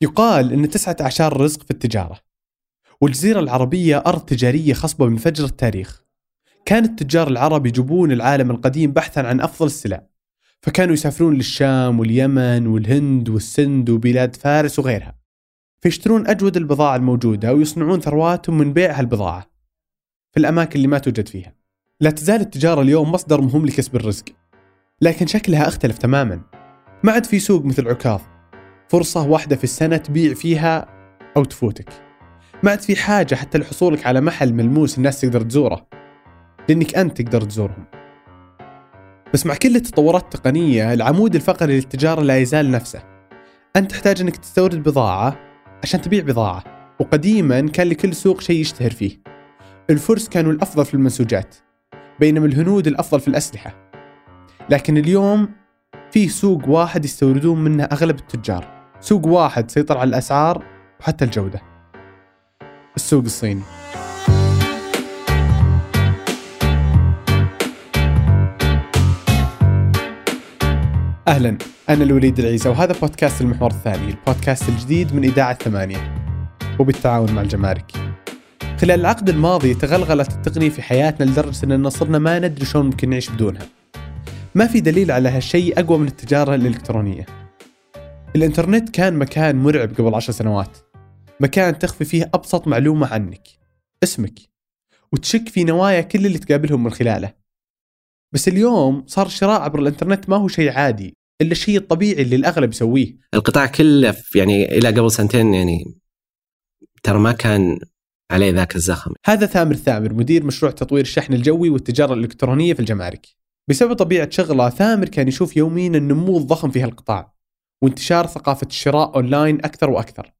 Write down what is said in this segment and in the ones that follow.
يقال أن تسعة أعشار رزق في التجارة والجزيرة العربية أرض تجارية خصبة من فجر التاريخ. كان التجار العرب يجوبون العالم القديم بحثا عن أفضل السلع فكانوا يسافرون للشام واليمن والهند والسند وبلاد فارس وغيرها فيشترون أجود البضاعة الموجودة ويصنعون ثرواتهم من بيع هالبضاعة في الأماكن اللي ما توجد فيها. لا تزال التجارة اليوم مصدر مهم لكسب الرزق لكن شكلها اختلف تماما. ما عاد في سوق مثل عكاظ. فرصة واحدة في السنة تبيع فيها أو تفوتك. ما عاد في حاجة حتى لحصولك على محل ملموس الناس تقدر تزوره لأنك أنت تقدر تزورهم. بس مع كل التطورات التقنية العمود الفقري للتجارة لا يزال نفسه. أنت تحتاج أنك تستورد بضاعة عشان تبيع بضاعة وقديما كان لكل سوق شيء يشتهر فيه. الفرس كانوا الأفضل في المنسوجات بينما الهنود الأفضل في الأسلحة. لكن اليوم فيه سوق واحد يستوردون منه أغلب التجار. سوق واحد سيطر على الأسعار وحتى الجودة. السوق الصيني. أهلا أنا الوليد العيسى وهذا بودكاست المحور الثاني البودكاست الجديد من إذاعة ثمانية وبالتعاون مع الجمارك. خلال العقد الماضي تغلغلت التقنية في حياتنا لدرجة أننا صرنا ما ندري شلون ممكن نعيش بدونها. ما في دليل على هالشيء أقوى من التجارة الإلكترونية. الإنترنت كان مكان مرعب قبل عشر سنوات. مكان تخفي فيه أبسط معلومة عنك اسمك وتشك في نوايا كل اللي تقابلهم من خلاله. بس اليوم صار الشراء عبر الإنترنت ما هو شيء عادي إلا الشيء الطبيعي اللي الأغلب يسويه. القطاع كله يعني إلى قبل سنتين يعني ترى ما كان عليه ذاك الزخم. هذا ثامر ثامر مدير مشروع تطوير الشحن الجوي والتجارة الإلكترونية في الجمارك. بسبب طبيعة شغله ثامر كان يشوف يوميا النمو الضخم في هالقطاع. وانتشار ثقافة الشراء اونلاين أكثر وأكثر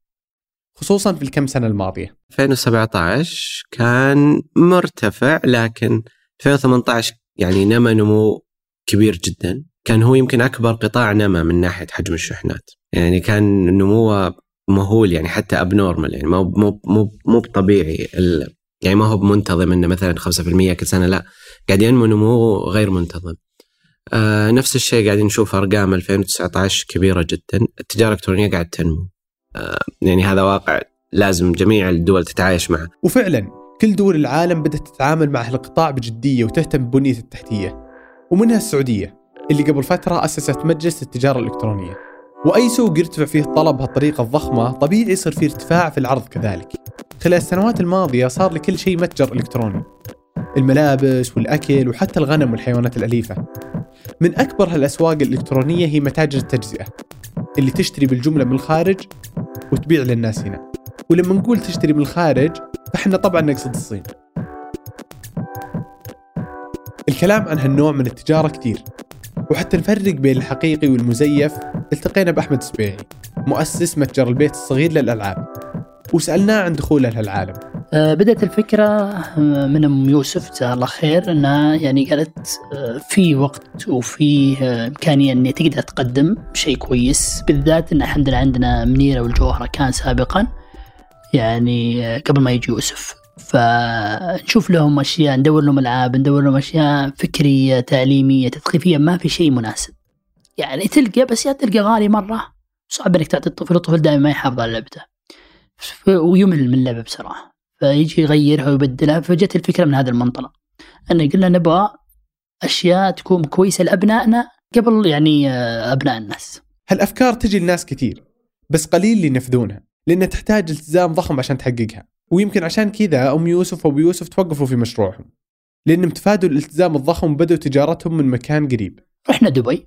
خصوصا في الكم سنة الماضية. 2017 كان مرتفع لكن 2018 يعني نما نمو كبير جدا. كان هو يمكن أكبر قطاع نما من ناحية حجم الشحنات. يعني كان نموه مهول يعني حتى abnormal يعني مو مو مو مو طبيعي يعني ما هو منتظم إنه مثلا 5% كل سنة لا. قاعد ينمو نمو غير منتظم. آه نفس الشيء قاعدين نشوف أرقام 2019 كبيرة جدا، التجارة الإلكترونية قاعد تنمو. آه يعني هذا واقع لازم جميع الدول تتعايش معه. وفعلا كل دول العالم بدأت تتعامل مع هالقطاع بجدية وتهتم ببنية التحتية. ومنها السعودية اللي قبل فترة أسست مجلس التجارة الإلكترونية. وأي سوق يرتفع فيه الطلب بهالطريقة الضخمة طبيعي يصير فيه ارتفاع في العرض كذلك. خلال السنوات الماضية صار لكل شيء متجر إلكتروني. الملابس والأكل وحتى الغنم والحيوانات الأليفة. من أكبر هالأسواق الإلكترونية هي متاجر التجزئة اللي تشتري بالجملة من الخارج وتبيع للناس هنا. ولما نقول تشتري من الخارج فإحنا طبعا نقصد الصين. الكلام عن هالنوع من التجارة كثير وحتى نفرق بين الحقيقي والمزيف التقينا بأحمد السبيعي مؤسس متجر البيت الصغير للألعاب وسألناه عن دخوله لهالعالم. بدأت الفكرة آه، من أم يوسف جزاها الله خير أنها يعني قالت أه في وقت وفي إمكانية أني تقدر تقدم شيء كويس بالذات أن الحمد لله عندنا منيرة والجوهرة كان سابقا يعني آه، قبل ما يجي يوسف. فنشوف لهم أشياء ندور لهم ألعاب ندور لهم أشياء فكرية تعليمية تثقيفية ما في شيء مناسب. يعني تلقى بس يا تلقى غالي مرة صعب إنك تعطي الطفل الطفل دائما ما يحافظ على لعبته. ويمل من اللعبة بصراحة. فيجي يغيرها ويبدلها فجت الفكرة من هذا المنطلق إن قلنا نبغى أشياء تكون كويسة لأبنائنا قبل يعني آه، أبناء الناس. هالأفكار تجي لناس كثير بس قليل اللي ينفذونها لانها تحتاج التزام ضخم عشان تحققها. ويمكن عشان كذا أم يوسف وأبو يوسف توقفوا في مشروعهم لانهم تفادوا الالتزام الضخم وبدأوا تجارتهم من مكان قريب. رحنا دبي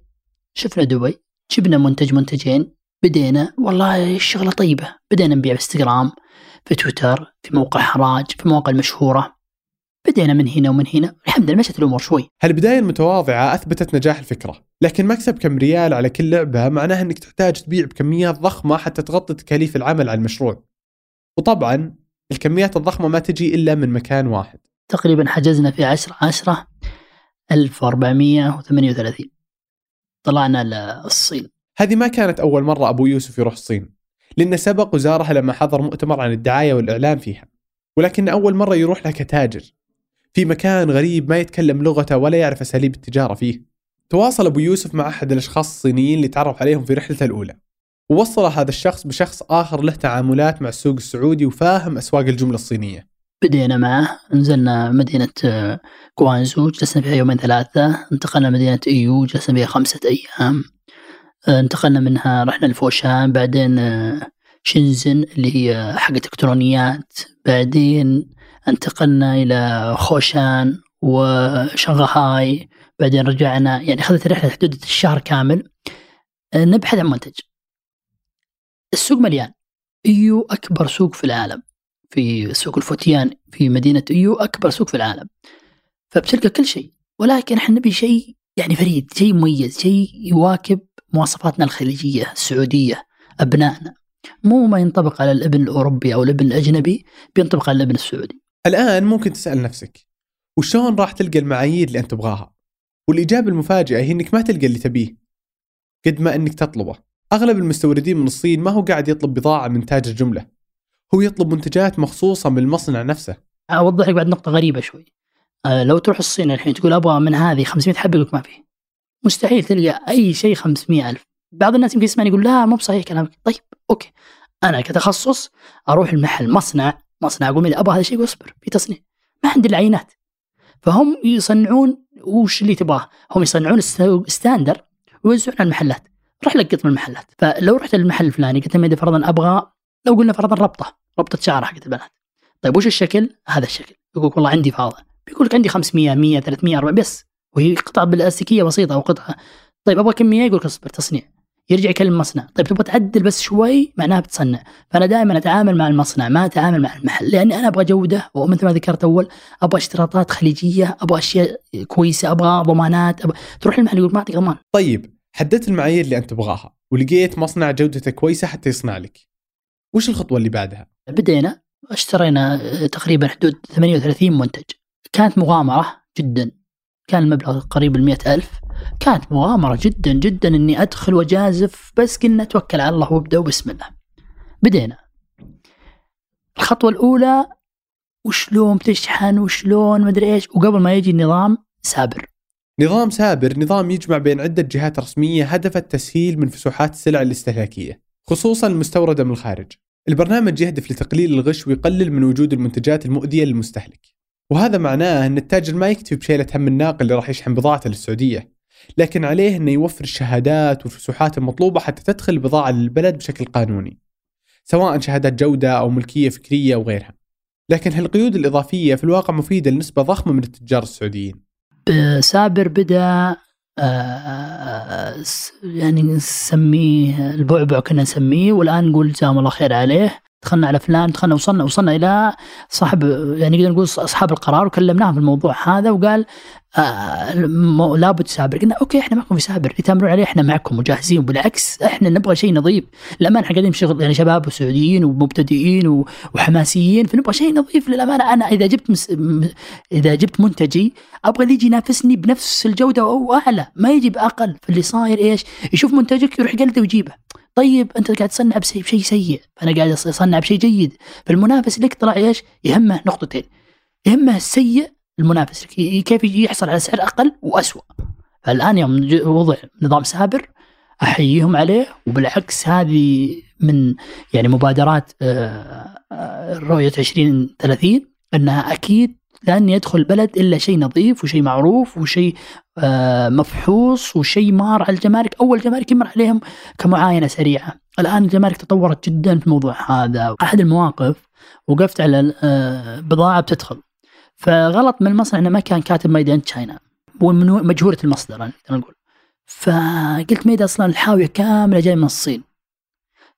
شفنا دبي جبنا منتج منتجين بدينا والله الشغلة طيبة بدينا نبيع في انستغرام في تويتر في موقع حراج في مواقع المشهورة. بدينا من هنا ومن هنا الحمد لله مشت الأمور شوي. هالبداية المتواضعة أثبتت نجاح الفكرة لكن مكسب كم ريال على كل لعبة معناها إنك تحتاج تبيع بكميات ضخمة حتى تغطي تكاليف العمل على المشروع. وطبعا الكميات الضخمة ما تجي إلا من مكان واحد. تقريبا حجزنا في 10 10 1438 طلعنا للصين. هذه ما كانت أول مرة أبو يوسف يروح الصين. لأنه سبق وزارها لما حضر مؤتمر عن الدعاية والإعلام فيها. ولكن أول مرة يروح لها كتاجر في مكان غريب ما يتكلم لغته ولا يعرف أساليب التجارة فيه. تواصل أبو يوسف مع أحد الأشخاص الصينيين اللي تعرف عليهم في رحلته الأولى. ووصل هذا الشخص بشخص آخر له تعاملات مع السوق السعودي وفاهم أسواق الجملة الصينية. بدينا معه نزلنا مدينة آه، كوانزو جلسنا فيها يومين ثلاثة انتقلنا مدينة إيو جلسنا فيها خمسة أيام. انتقلنا منها رحنا لفوشان بعدين آه، شنزن اللي هي حق إلكترونيات بعدين انتقلنا إلى خوشان وشنغهاي بعدين رجعنا يعني أخذت رحلة حدود الشهر كامل. نبحث عن منتج. السوق مليان. إيو أكبر سوق في العالم. في سوق الفوتيان في مدينة إيو أكبر سوق في العالم. فبتلقى كل شيء. ولكن إحنا نبي شيء يعني فريد شيء مميز شيء يواكب مواصفاتنا الخليجية السعودية أبنائنا. مو ما ينطبق على الابن الأوروبي أو الابن الأجنبي بينطبق على الابن السعودي. الآن ممكن تسأل نفسك وشلون راح تلقى المعايير اللي أنت تبغاها؟ والإجابة المفاجئة هي أنك ما تلقى اللي تبيه قد ما أنك تطلبه. أغلب المستوردين من الصين ما هو قاعد يطلب بضاعة من تاجر جملة هو يطلب منتجات مخصوصة من المصنع نفسه. أوضح لك بعد نقطة غريبة شوي. أه لو تروح الصين الحين تقول أبغى من هذه 500 حبة يقول ما في مستحيل تلقى أي شيء 500 ألف. بعض الناس يمكن يسمعني يقول لا مو بصحيح كلامك. طيب أوكي. أنا كتخصص أروح المحل مصنع مصنع أقول أبغى هذا الشيء وأصبر في تصنيع. ما عندي العينات. فهم يصنعون وش اللي تبغاه. هم يصنعون ستاندر ويوزعون على المحلات. روح لقط من المحلات. فلو رحت للمحل الفلاني قلت لهم فرضا أبغى لو قلنا فرضا ربطة ربطة شعر حقت البنات. طيب وش الشكل؟ هذا الشكل. يقول والله عندي فاضي. بيقول لك عندي 500 100 300 400 بس. وهي قطعة بلاستيكيه بسيطة أو قطعة. طيب أبغى كمية يقول لك أصبر تصنيع. يرجع يكلم مصنع. طيب تبغى تعدل بس شوي معناها بتصنع. فأنا دائما أتعامل مع المصنع ما أتعامل مع المحل لأني أنا أبغى جودة. ومثل ما ذكرت أول أبغى اشتراطات خليجية أبغى أشياء كويسة أبغى ضمانات أبغى... تروح المحل يقول ما أعطيك ضمان. طيب حددت المعايير اللي أنت تبغاها ولقيت مصنع جودته كويسة حتى يصنع لك. وش الخطوة اللي بعدها؟ بدينا اشترينا تقريبا حدود 38 منتج. كانت مغامرة جدا. كان المبلغ قريب ال ألف. كانت مغامرة جدا جدا إني أدخل واجازف بس قلنا توكل على الله وابدأ وبسم الله. بدينا. الخطوة الأولى وشلون بتشحن وشلون مدري إيش وقبل ما يجي النظام سابر. نظام سابر نظام يجمع بين عدة جهات رسمية هدف التسهيل من فسوحات السلع الاستهلاكية خصوصا المستوردة من الخارج. البرنامج يهدف لتقليل الغش ويقلل من وجود المنتجات المؤذية للمستهلك. وهذا معناه أن التاجر ما يكتفي بشيلة هم الناقل اللي راح يشحن بضاعته للسعودية. لكن عليه أنه يوفر الشهادات والفسوحات المطلوبة حتى تدخل البضاعة للبلد بشكل قانوني سواء شهادات جودة أو ملكية فكرية أو غيرها. لكن هالقيود الإضافية في الواقع مفيدة لنسبة ضخمة من التجار السعوديين. سابر بدأ آه، يعني نسميه البعبع كنا نسميه والآن نقول جزاهم الله خير عليه. دخلنا على فلان دخلنا وصلنا وصلنا إلى صاحب يعني نقدر نقول أصحاب القرار وكلمناهم في الموضوع هذا وقال آه لابد سابر قلنا أوكي إحنا معكم في سابر. تأمرون عليه إحنا معكم وجاهزين بالعكس إحنا نبغى شيء نظيف. للأمانة إحنا قاعدين شغل يعني شباب وسعوديين ومبتدئين وحماسيين فنبغى شيء نظيف للأمانة. أنا إذا جبت مس... إذا جبت منتجي أبغى اللي يجي ينافسني بنفس الجودة أو أعلى. ما يجي باقل فاللي صاير إيش؟ يشوف منتجك يروح قلده ويجيبه. طيب أنت قاعد تصنع بشيء سيء. فانا قاعد أصنع بشيء جيد. فالمنافس لك طلع إيش؟ يهمه نقطتين. يهمه السيء المنافس كيف يحصل على سعر أقل واسوء فالآن يوم وضع نظام سابر أحييهم عليه وبالعكس هذه من يعني مبادرات آه، آه، رؤية 2030 أنها أكيد لن يدخل البلد إلا شيء نظيف وشيء معروف وشيء آه، مفحوص وشيء مار على الجمارك. أول جمارك يمر عليهم كمعاينة سريعة. الآن الجمارك تطورت جدا في الموضوع هذا. أحد المواقف وقفت على بضاعة بتدخل. فغلط من المصنع إنه ما كان كاتب ميد ان تشاينا ومجهوله المصدر أنا نقول. فقلت ميد أصلا الحاوية كاملة جاي من الصين.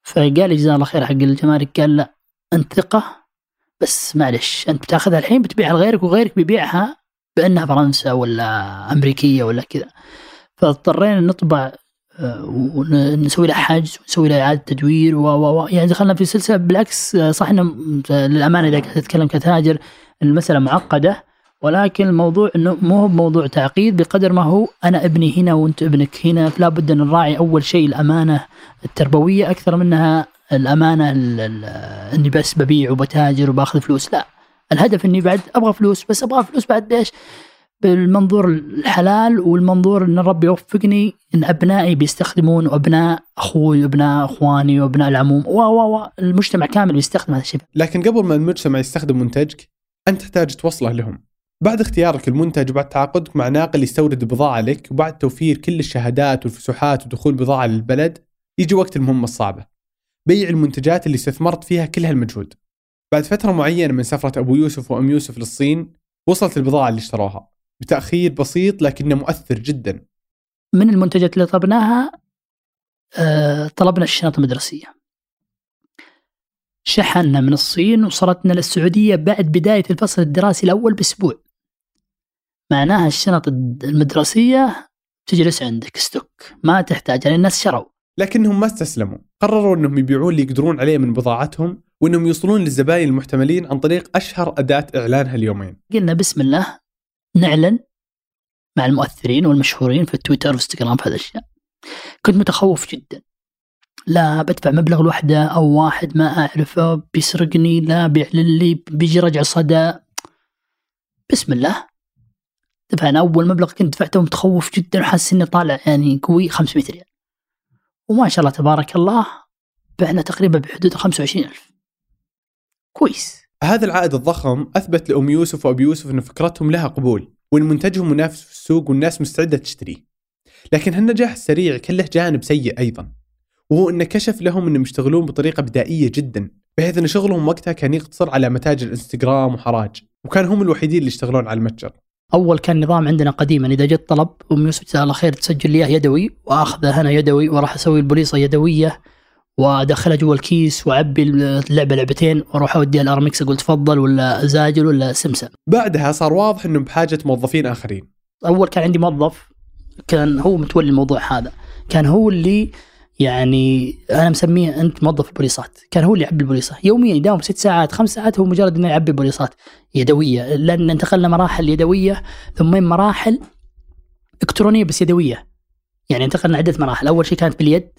فقال لي جزاه الله خير حق الجمارك قال لا أنت ثقة بس معلش أنت بتأخذها الحين بتبيعها لغيرك وغيرك بيبيعها بأنها فرنسا ولا أمريكية ولا كذا. فاضطرينا نطبع آه، ونسوي لها حجز ونسوي لها إعادة تدوير و و يعني دخلنا في سلسلة بالعكس آه، صح إنه للأمانة إذا تتكلم كتاجر المسألة معقدة ولكن الموضوع إنه مو هو موضوع تعقيد بقدر ما هو أنا ابني هنا وأنت ابنك هنا فلا بد أن نراعي أول شيء الأمانة التربوية أكثر منها الأمانة إني بس ببيع وبتاجر وبأخذ فلوس. لا الهدف إني بعد أبغى فلوس بس أبغى فلوس بعد إيش؟ بالمنظور الحلال والمنظور إن الرب يوفقني إن أبنائي بيستخدمون وأبناء أخوي وأبناء إخواني وأبناء العموم. و و و المجتمع كامل بيستخدم هذا الشيء. لكن قبل ما المجتمع يستخدم منتجك أنت تحتاج توصله لهم. بعد اختيارك المنتج وبعد تعاقدك مع ناقل يستورد البضاعة لك وبعد توفير كل الشهادات والفسوحات ودخول بضاعة للبلد يجي وقت المهمة الصعبة. بيع المنتجات اللي استثمرت فيها كل هالمجهود بعد فترة معينة من سفرة أبو يوسف وأم يوسف للصين وصلت البضاعة اللي اشتروها بتأخير بسيط لكنه مؤثر جدا. من المنتجات اللي طلبناها؟ آه، طلبنا الشنط المدرسية. شحنا من الصين وصلتنا للسعودية بعد بداية الفصل الدراسي الأول بأسبوع. معناها الشنط المدرسية تجلس عندك ستوك ما تحتاج. يعني الناس شروا. لكنهم ما استسلموا. قرروا أنهم يبيعون اللي يقدرون عليه من بضاعتهم وأنهم يوصلون للزباين المحتملين عن طريق أشهر أداة إعلان هاليومين قلنا بسم الله نعلن مع المؤثرين والمشهورين في التويتر والانستغرام في هذا الأشياء. كنت متخوف جدا. لا بدفع مبلغ الوحدة أو واحد ما أعرفه بيسرقني لا بيعلن لي بيجي رجع صدى. بسم الله. دفعنا أول مبلغ كنت دفعته متخوف جدا وحاسس إني طالع يعني قوي 500 ريال. وما شاء الله تبارك الله بعنا تقريبا بحدود 25 ألف. كويس. هذا العائد الضخم أثبت لأم يوسف وأبي يوسف أن فكرتهم لها قبول وأن منتجهم منافس في السوق والناس مستعدة تشتريه لكن هالنجاح السريع كان له جانب سيء أيضا وهو أنه كشف لهم أنهم يشتغلون بطريقة بدائية جدا بحيث أن شغلهم وقتها كان يقتصر على متاجر الإنستغرام وحراج وكان هم الوحيدين اللي يشتغلون على المتجر. أول كان نظام عندنا قديما إذا جت طلب أم يوسف جزاها الله خير تسجل لي اياه يدوي واخذه أنا يدوي وراح أسوي البوليصة يدوية وادخلها جوا الكيس وأعبي العلبة علبتين وأروح أوديها الارمكس أقول تفضل ولا زاجل ولا سمسم. بعدها صار واضح انهم بحاجة موظفين آخرين. أول كان عندي موظف كان هو متولي الموضوع هذا، كان هو اللي يعني أنا مسميه أنت موظف بوليصات كان هو اللي يعبي البوليصة. يوميا يداوم ست ساعات خمس ساعات هو مجرد إنه يعبي بوليصات يدوية. لأن انتقلنا مراحل يدوية ثم مراحل إلكترونية بس يدوية. يعني انتقلنا عدة مراحل. أول شيء كانت باليد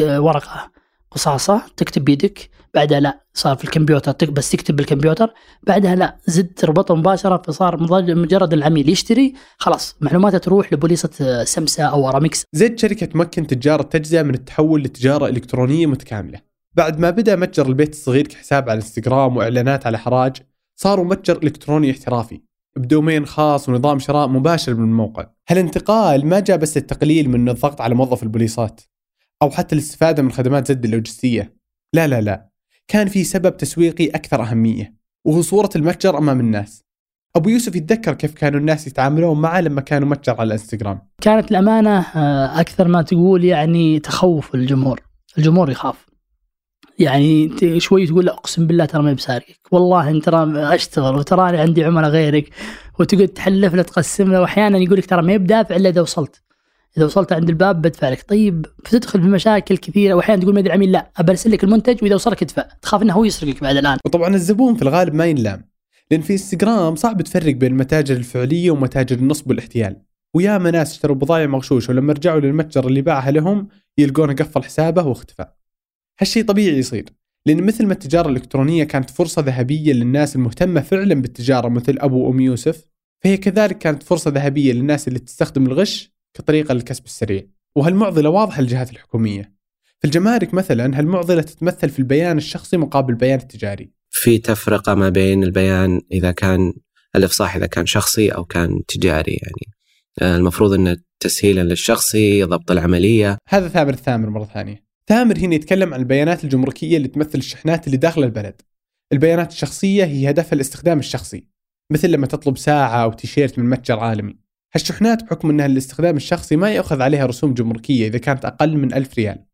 ورقة قصاصة تكتب بيدك بعدها لا صار في الكمبيوتر بس تكتب بالكمبيوتر. بعدها لا زدت تربطه مباشرة فصار مجرد العميل يشتري خلاص معلوماته تروح لبوليصه سمسا أو أرامكس. زد شركة تمكن تجار التجزئه من التحول لتجارة إلكترونية متكاملة. بعد ما بدأ متجر البيت الصغير كحساب على الانستغرام وإعلانات على حراج صاروا متجر إلكتروني احترافي بدومين خاص ونظام شراء مباشر من الموقع. هالانتقال ما جاء بس التقليل من الضغط على موظف البوليصات أو حتى الاستفادة من خدمات زد اللوجستية. لا لا لا. كان في سبب تسويقي أكثر أهمية وهو صورة المتجر أمام الناس. أبو يوسف يتذكر كيف كانوا الناس يتعاملون معه لما كانوا متجر على الإنستغرام. كانت الأمانة آه، أكثر ما تقول يعني تخوف الجمهور الجمهور يخاف. يعني شوي تقول أقسم بالله ترى ما بسارقك. والله أنت ترى أشتغل وتراني عندي عملاء غيرك وتقعد تحلف له تقسم له وأحيانا يقول لك ترى ما بدافع إلا إذا وصلت. إذا وصلت عند الباب بدفع لك طيب بتدخل في مشاكل كثيرة واحيانا تقول ما أدري العميل لا. ابى لك المنتج وإذا وصلك ادفع. تخاف إنه هو يسرقك بعد الآن. وطبعا الزبون في الغالب ما ينلام لأن في إنستغرام صعب تفرق بين المتاجر الفعلية ومتاجر النصب والاحتيال. وياما ناس اشتروا بضايع مغشوش ولما رجعوا للمتجر اللي باعها لهم يلقونه قفل حسابه واختفى. هالشيء طبيعي يصير لأن مثل ما التجارة الإلكترونية كانت فرصة ذهبية للناس المهتمة فعلا بالتجارة مثل أبو وام يوسف فهي كذلك كانت فرصة ذهبية للناس اللي تستخدم الغش كطريقة للكسب السريع. وهالمعضلة واضحة للجهات الحكومية. في الجمارك مثلا هالمعضلة تتمثل في البيان الشخصي مقابل البيان التجاري. في تفرقة ما بين البيان إذا كان الإفصاح إذا كان شخصي أو كان تجاري يعني. آه، المفروض أنه تسهيلا للشخصي ضبط العملية. هذا ثامر الثامر مرة ثانية. ثامر هنا يتكلم عن البيانات الجمركية اللي تمثل الشحنات اللي داخل البلد. البيانات الشخصية هي هدفها الاستخدام الشخصي. مثل لما تطلب ساعة أو تيشيرت من متجر عالمي. هالشحنات بحكم أنها للاستخدام الشخصي ما يأخذ عليها رسوم جمركية إذا كانت أقل من ألف ريال.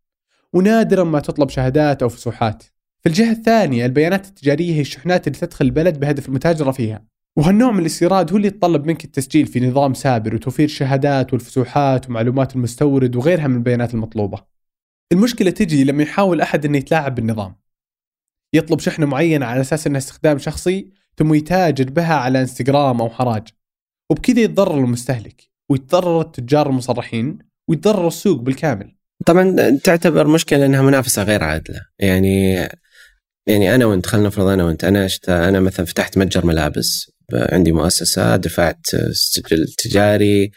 ونادرا ما تطلب شهادات أو فسوحات. في الجهة الثانية البيانات التجارية هي الشحنات اللي تدخل البلد بهدف المتاجرة فيها. وهالنوع من الاستيراد هو اللي يتطلب منك التسجيل في نظام سابر وتوفير الشهادات والفسوحات ومعلومات المستورد وغيرها من البيانات المطلوبة. المشكلة تجي لما يحاول أحد أنه يتلاعب بالنظام. يطلب شحنة معينة على أساس أنها استخدام شخصي ثم يتاجر بها على إنستغرام أو حراج. وبكذا يتضرر المستهلك ويتضرر التجار المصرحين ويتضرر السوق بالكامل. طبعا تعتبر مشكلة إنها منافسة غير عادلة. يعني يعني أنا وأنت خلينا نفرض أنا وأنت أنا شت... أنا مثلا فتحت متجر ملابس عندي مؤسسة دفعت سجل تجاري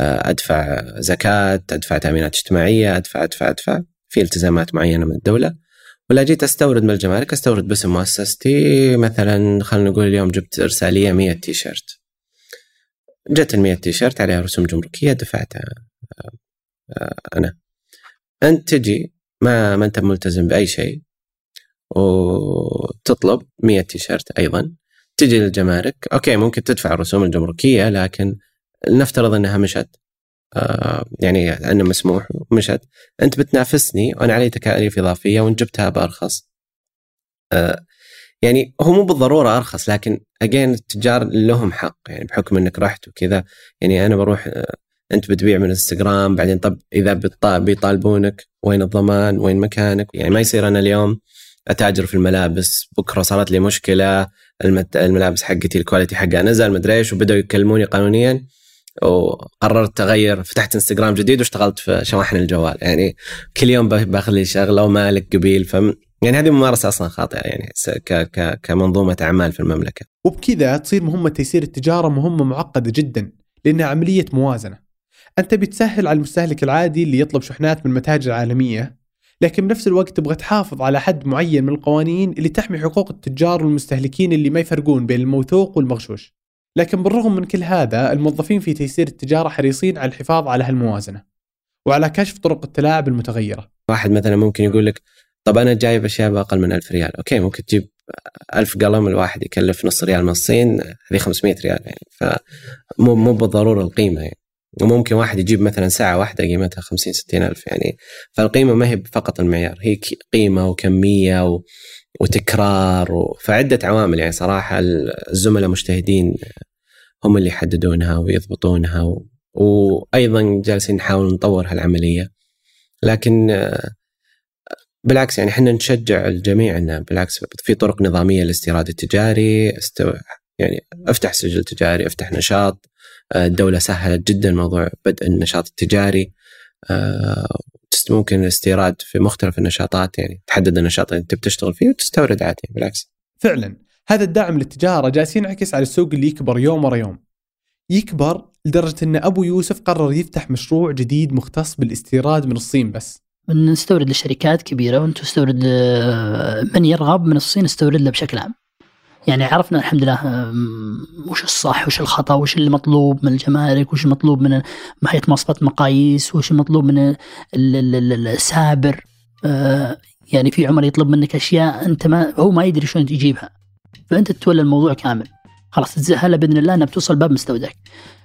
أدفع زكاة أدفع تأمينات اجتماعية أدفع أدفع أدفع. في التزامات معينة من الدولة. ولا جيت أستورد من الجمارك أستورد باسم مؤسستي. مثلا خلينا نقول اليوم جبت إرسالية 100 تي شيرت جت ال 100 تي شيرت عليها رسوم جمركية دفعتها أنا. أنت تجي ما ما أنت ملتزم بأي شيء وتطلب 100 تيشيرت أيضا. تجي للجمارك أوكي ممكن تدفع الرسوم الجمركية لكن نفترض إنها مشت آه يعني أنه مسموح ومشت. أنت بتنافسني وأنا علي تكاليف إضافية وإن جبتها بأرخص آه يعني هو مو بالضرورة أرخص لكن اجين التجار لهم حق يعني بحكم إنك رحت وكذا يعني أنا بروح آه أنت بتبيع من الانستغرام بعدين طب إذا بيطالبونك وين الضمان وين مكانك؟ يعني ما يصير أنا اليوم أتاجر في الملابس بكرة صارت لي مشكلة الملابس حقتي الكواليتي حقها نزل مدري إيش وبدأوا يكلموني قانونيا وقررت أغير فتحت إنستغرام جديد واشتغلت في شواحن الجوال يعني كل يوم باخذ لي شغلة ومالك قبيل ف يعني هذه ممارسة أصلا خاطئة يعني ك ك كمنظومة أعمال في المملكة. وبكذا تصير مهمة تيسير التجارة مهمة معقدة جدا لأنها عملية موازنة. أنت بتسهل على المستهلك العادي اللي يطلب شحنات من متاجر عالميه لكن بنفس الوقت تبغى تحافظ على حد معين من القوانين اللي تحمي حقوق التجار والمستهلكين اللي ما يفرقون بين الموثوق والمغشوش لكن بالرغم من كل هذا الموظفين في تيسير التجارة حريصين على الحفاظ على هالموازنة وعلى كشف طرق التلاعب المتغيرة واحد مثلا ممكن يقول لك طب أنا جايب أشياء بأقل من ألف ريال. okay ممكن تجيب ألف قلم الواحد يكلف نص ريال من الصين هذه 500 ريال يعني. فمو مو بالضرورة القيمة يعني. وممكن واحد يجيب مثلا ساعة واحدة قيمتها 50 60 ألف يعني. فالقيمة ما هي فقط المعيار هي قيمة وكمية و... وتكرار و... فعدة عوامل يعني صراحة الزملاء مجتهدين هم اللي يحددونها ويضبطونها و... وأيضا جالسين نحاول نطور هالعملية. لكن بالعكس يعني إحنا نشجع الجميع إنه بالعكس في طرق نظامية للاستيراد التجاري استو... يعني أفتح سجل تجاري أفتح نشاط. الدولة سهلت جدا موضوع بدء النشاط التجاري. آه، ممكن الاستيراد في مختلف النشاطات يعني تحدد النشاط اللي انت بتشتغل فيه وتستورد عادي بالعكس. فعلا. هذا الدعم للتجارة جالس ينعكس على السوق اللي يكبر يوم ورا يوم. يكبر لدرجة أن أبو يوسف قرر يفتح مشروع جديد مختص بالاستيراد من الصين بس. نستورد لشركات كبيرة وانت تستورد من يرغب من الصين استورد له بشكل عام. يعني عرفنا الحمد لله وش الصح وش الخطأ وش اللي مطلوب من الجمارك وش المطلوب من هيئه مواصفات مقاييس وش المطلوب من السابر. آه، يعني في عمر يطلب منك أشياء أنت ما هو ما يدري شلون تجيبها. فأنت تتولى الموضوع كامل. خلاص تتسهل بإذن الله إنها بتوصل باب مستودعك.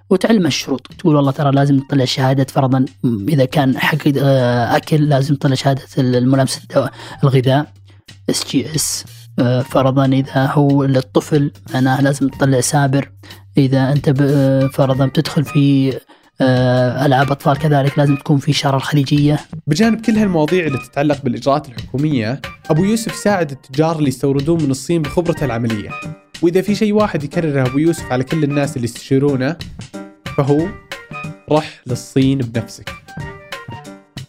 وتعلم الشروط. تقول والله ترى لازم تطلع شهادة فرضا إذا كان حق آه، أكل لازم تطلع شهادة الملامسة الغذاء SGS آه، فرضا إذا هو للطفل أنا لازم تطلع سابر. إذا أنت آه، فرضا بتدخل في ألعاب أطفال كذلك لازم تكون في شارة الخليجية. بجانب كل هالمواضيع اللي تتعلق بالإجراءات الحكومية أبو يوسف يساعد التجار اللي يستوردون من الصين بخبرته العملية. وإذا في شيء واحد يكرره أبو يوسف على كل الناس اللي يستشيرونه فهو رح للصين بنفسك.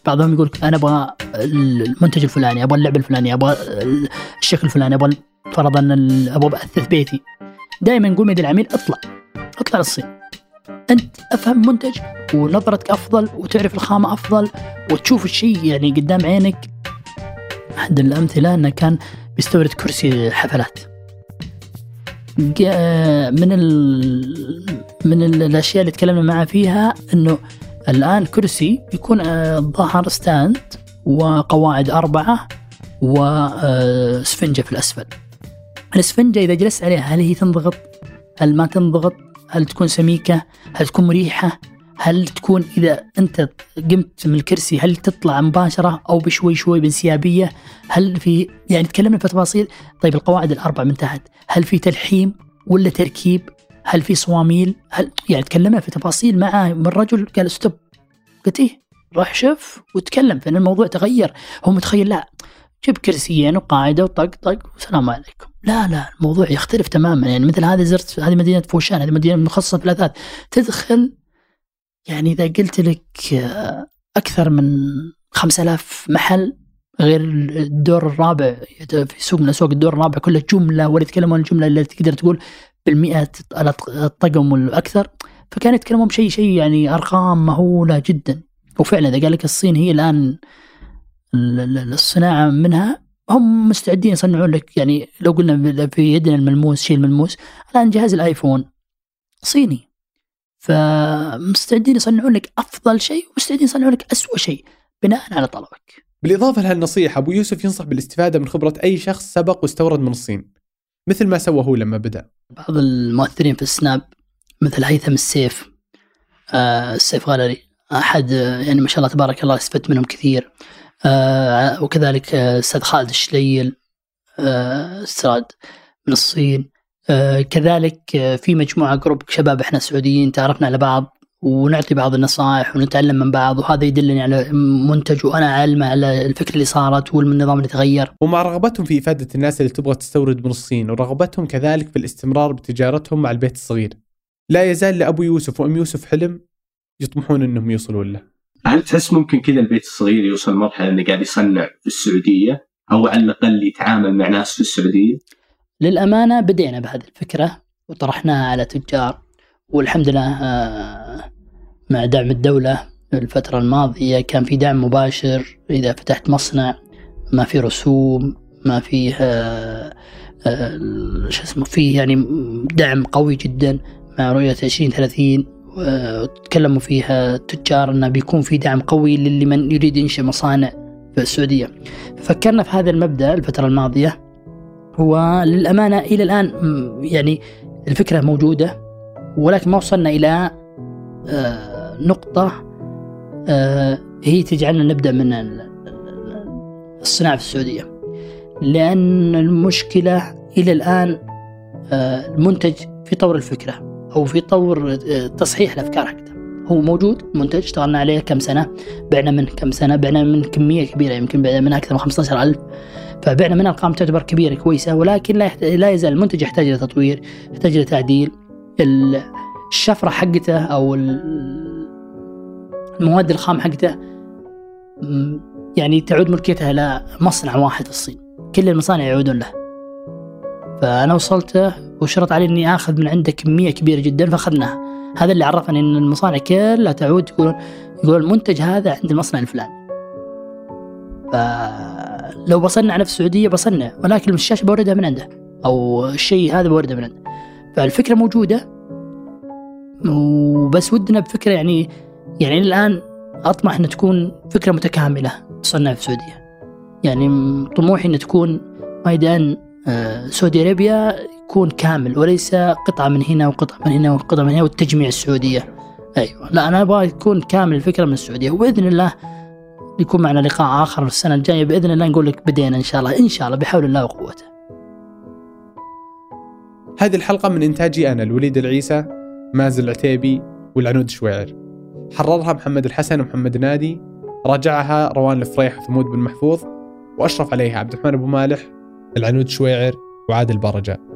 بعضهم يقول أنا أبغى المنتج الفلاني أبغى اللعبة الفلانية أبغى الشكل الفلاني أبغى فرضا أبغى اثث بيتي. دائما نقول من العميل اطلع اطلع للصين. أنت أفهم منتج ونظرتك أفضل وتعرف الخامة أفضل وتشوف الشيء يعني قدام عينك. أحد الأمثلة أنه كان بيستورد كرسي حفلات. من ال من الأشياء اللي تكلمنا معه فيها إنه الآن كرسي يكون الظهر آه، ستاند وقواعد أربعة وسفنجة في الأسفل. الاسفنجة إذا جلست عليها هل هي تنضغط؟ هل ما تنضغط؟ هل تكون سميكة؟ هل تكون مريحة؟ هل تكون إذا أنت قمت من الكرسي هل تطلع مباشرة أو بشوي شوي بانسيابية هل في يعني تكلمنا في تفاصيل. طيب القواعد الأربع من تحت. هل في تلحيم ولا تركيب؟ هل في صواميل؟ هل يعني تكلمنا في تفاصيل. معه من رجل قال stop قلت إيه روح شوف وتكلم فان الموضوع تغير. هو متخيل لا جيب كرسيين وقاعدة وطق طق والسلام عليكم. لا لا الموضوع يختلف تماما. يعني مثل هذه زرت هذه مدينة فوشان هذه مدينة مخصصة في الأثاث. تدخل يعني إذا قلت لك آه، أكثر من 5000 محل غير الدور الرابع في سوق من اسواق الدور الرابع كله جملة ولا يتكلمون الجمله اللي تقدر تقول بالمئات الطقم والأكثر. فكانوا يتكلمون بشيء شيء يعني أرقام مهولة جدا. وفعلا إذا قال لك الصين هي الآن الصناعة منها هم مستعدين يصنعون لك. يعني لو قلنا في يدنا الملموس شيء الملموس الآن جهاز الآيفون صيني. فمستعدين يصنعون لك أفضل شيء ومستعدين يصنعون لك اسوء شيء بناء على طلبك. بالإضافة لهالنصيحة أبو يوسف ينصح بالاستفادة من خبرة أي شخص سبق واستورد من الصين مثل ما سوى هو لما بدأ. بعض المؤثرين في ال Snap مثل هيثم السيف آه السيف غالري أحد يعني ما شاء الله تبارك الله استفدت منهم كثير آه وكذلك أستاذ خالد الشليل آه استيراد من الصين آه كذلك آه، في مجموعة group شباب إحنا سعوديين تعرفنا على بعض ونعطي بعض النصائح ونتعلم من بعض وهذا يدلني على منتج وأنا أعلمه على الفكرة اللي صارت والنظام اللي تغير. ومع رغبتهم في إفادة الناس اللي تبغى تستورد من الصين ورغبتهم كذلك في الاستمرار بتجارتهم مع البيت الصغير. لا يزال لأبو يوسف وأم يوسف حلم يطمحون إنهم يوصلون له. هل تحس ممكن كذا البيت الصغير يوصل مرحلة إنه قاعد يصنع في السعودية أو على الأقل يتعامل مع ناس في السعودية؟ للأمانة بدينا بهذه الفكرة وطرحناها على تجار والحمد لله آه، مع دعم الدولة الفترة الماضية كان في دعم مباشر إذا فتحت مصنع ما في رسوم ما فيه آه، آه، شو اسمه فيه يعني دعم قوي جدا مع رؤية 2030 وتكلموا فيها التجار إنه بيكون في دعم قوي للي من يريد ينشئ مصانع في السعودية. فكرنا في هذا المبدأ الفترة الماضية وللامانه إلى الآن يعني الفكرة موجودة ولكن ما وصلنا إلى آه، نقطة آه، هي تجعلنا نبدأ من الصناعة في السعودية. لأن المشكلة إلى الآن آه، المنتج في طور الفكرة أو في طور تصحيح الأفكار حقته هو موجود منتج اشتغلنا عليه كم سنة؟ بعنا منه كم سنة؟ بعنا من كمية كبيرة يمكن بعنا منها أكثر من 15000 فبعنا منها أرقام تعتبر كبيرة كويسة ولكن لا لا يزال المنتج يحتاج إلى تطوير يحتاج إلى تعديل. الشفرة حقته أو المواد الخام حقته يعني تعود ملكيتها إلى مصنع واحد في الصين. كل المصانع يعودون له. فأنا وصلت وشرط علي إني آخذ من عنده كمية كبيرة جدا فأخذناها. هذا اللي عرفني إن المصانع كلها تعود يقولون يقول المنتج هذا عند المصنع الفلاني. فلو بصنع نفس السعودية بصنع ولكن الشاشة بوردها من عنده أو الشيء هذا بوردة من عنده. فالفكرة موجودة وبس ودنا بفكرة يعني يعني الآن أطمح إن تكون فكرة متكاملة تصنع في السعودية. يعني طموحي إن تكون ميدان آه، سعودي ارابيا يكون كامل وليس قطعة من هنا وقطعة من هنا وقطعة من هنا والتجميع السعودية. أيوه. لا أنا أبغى يكون كامل الفكرة من السعودية. وبإذن الله يكون معنا لقاء آخر السنة الجاية. بإذن الله نقول لك بدينا إن شاء الله. إن شاء الله بحول الله وقوته. هذه الحلقة من إنتاجي أنا الوليد العيسى مازن العتيبي والعنود شويعر. حررها محمد الحسن ومحمد نادي. راجعها روان الفريح وثمود بن محفوظ. وأشرف عليها عبد الرحمن أبو مالح العنود شويعر وعادل برجة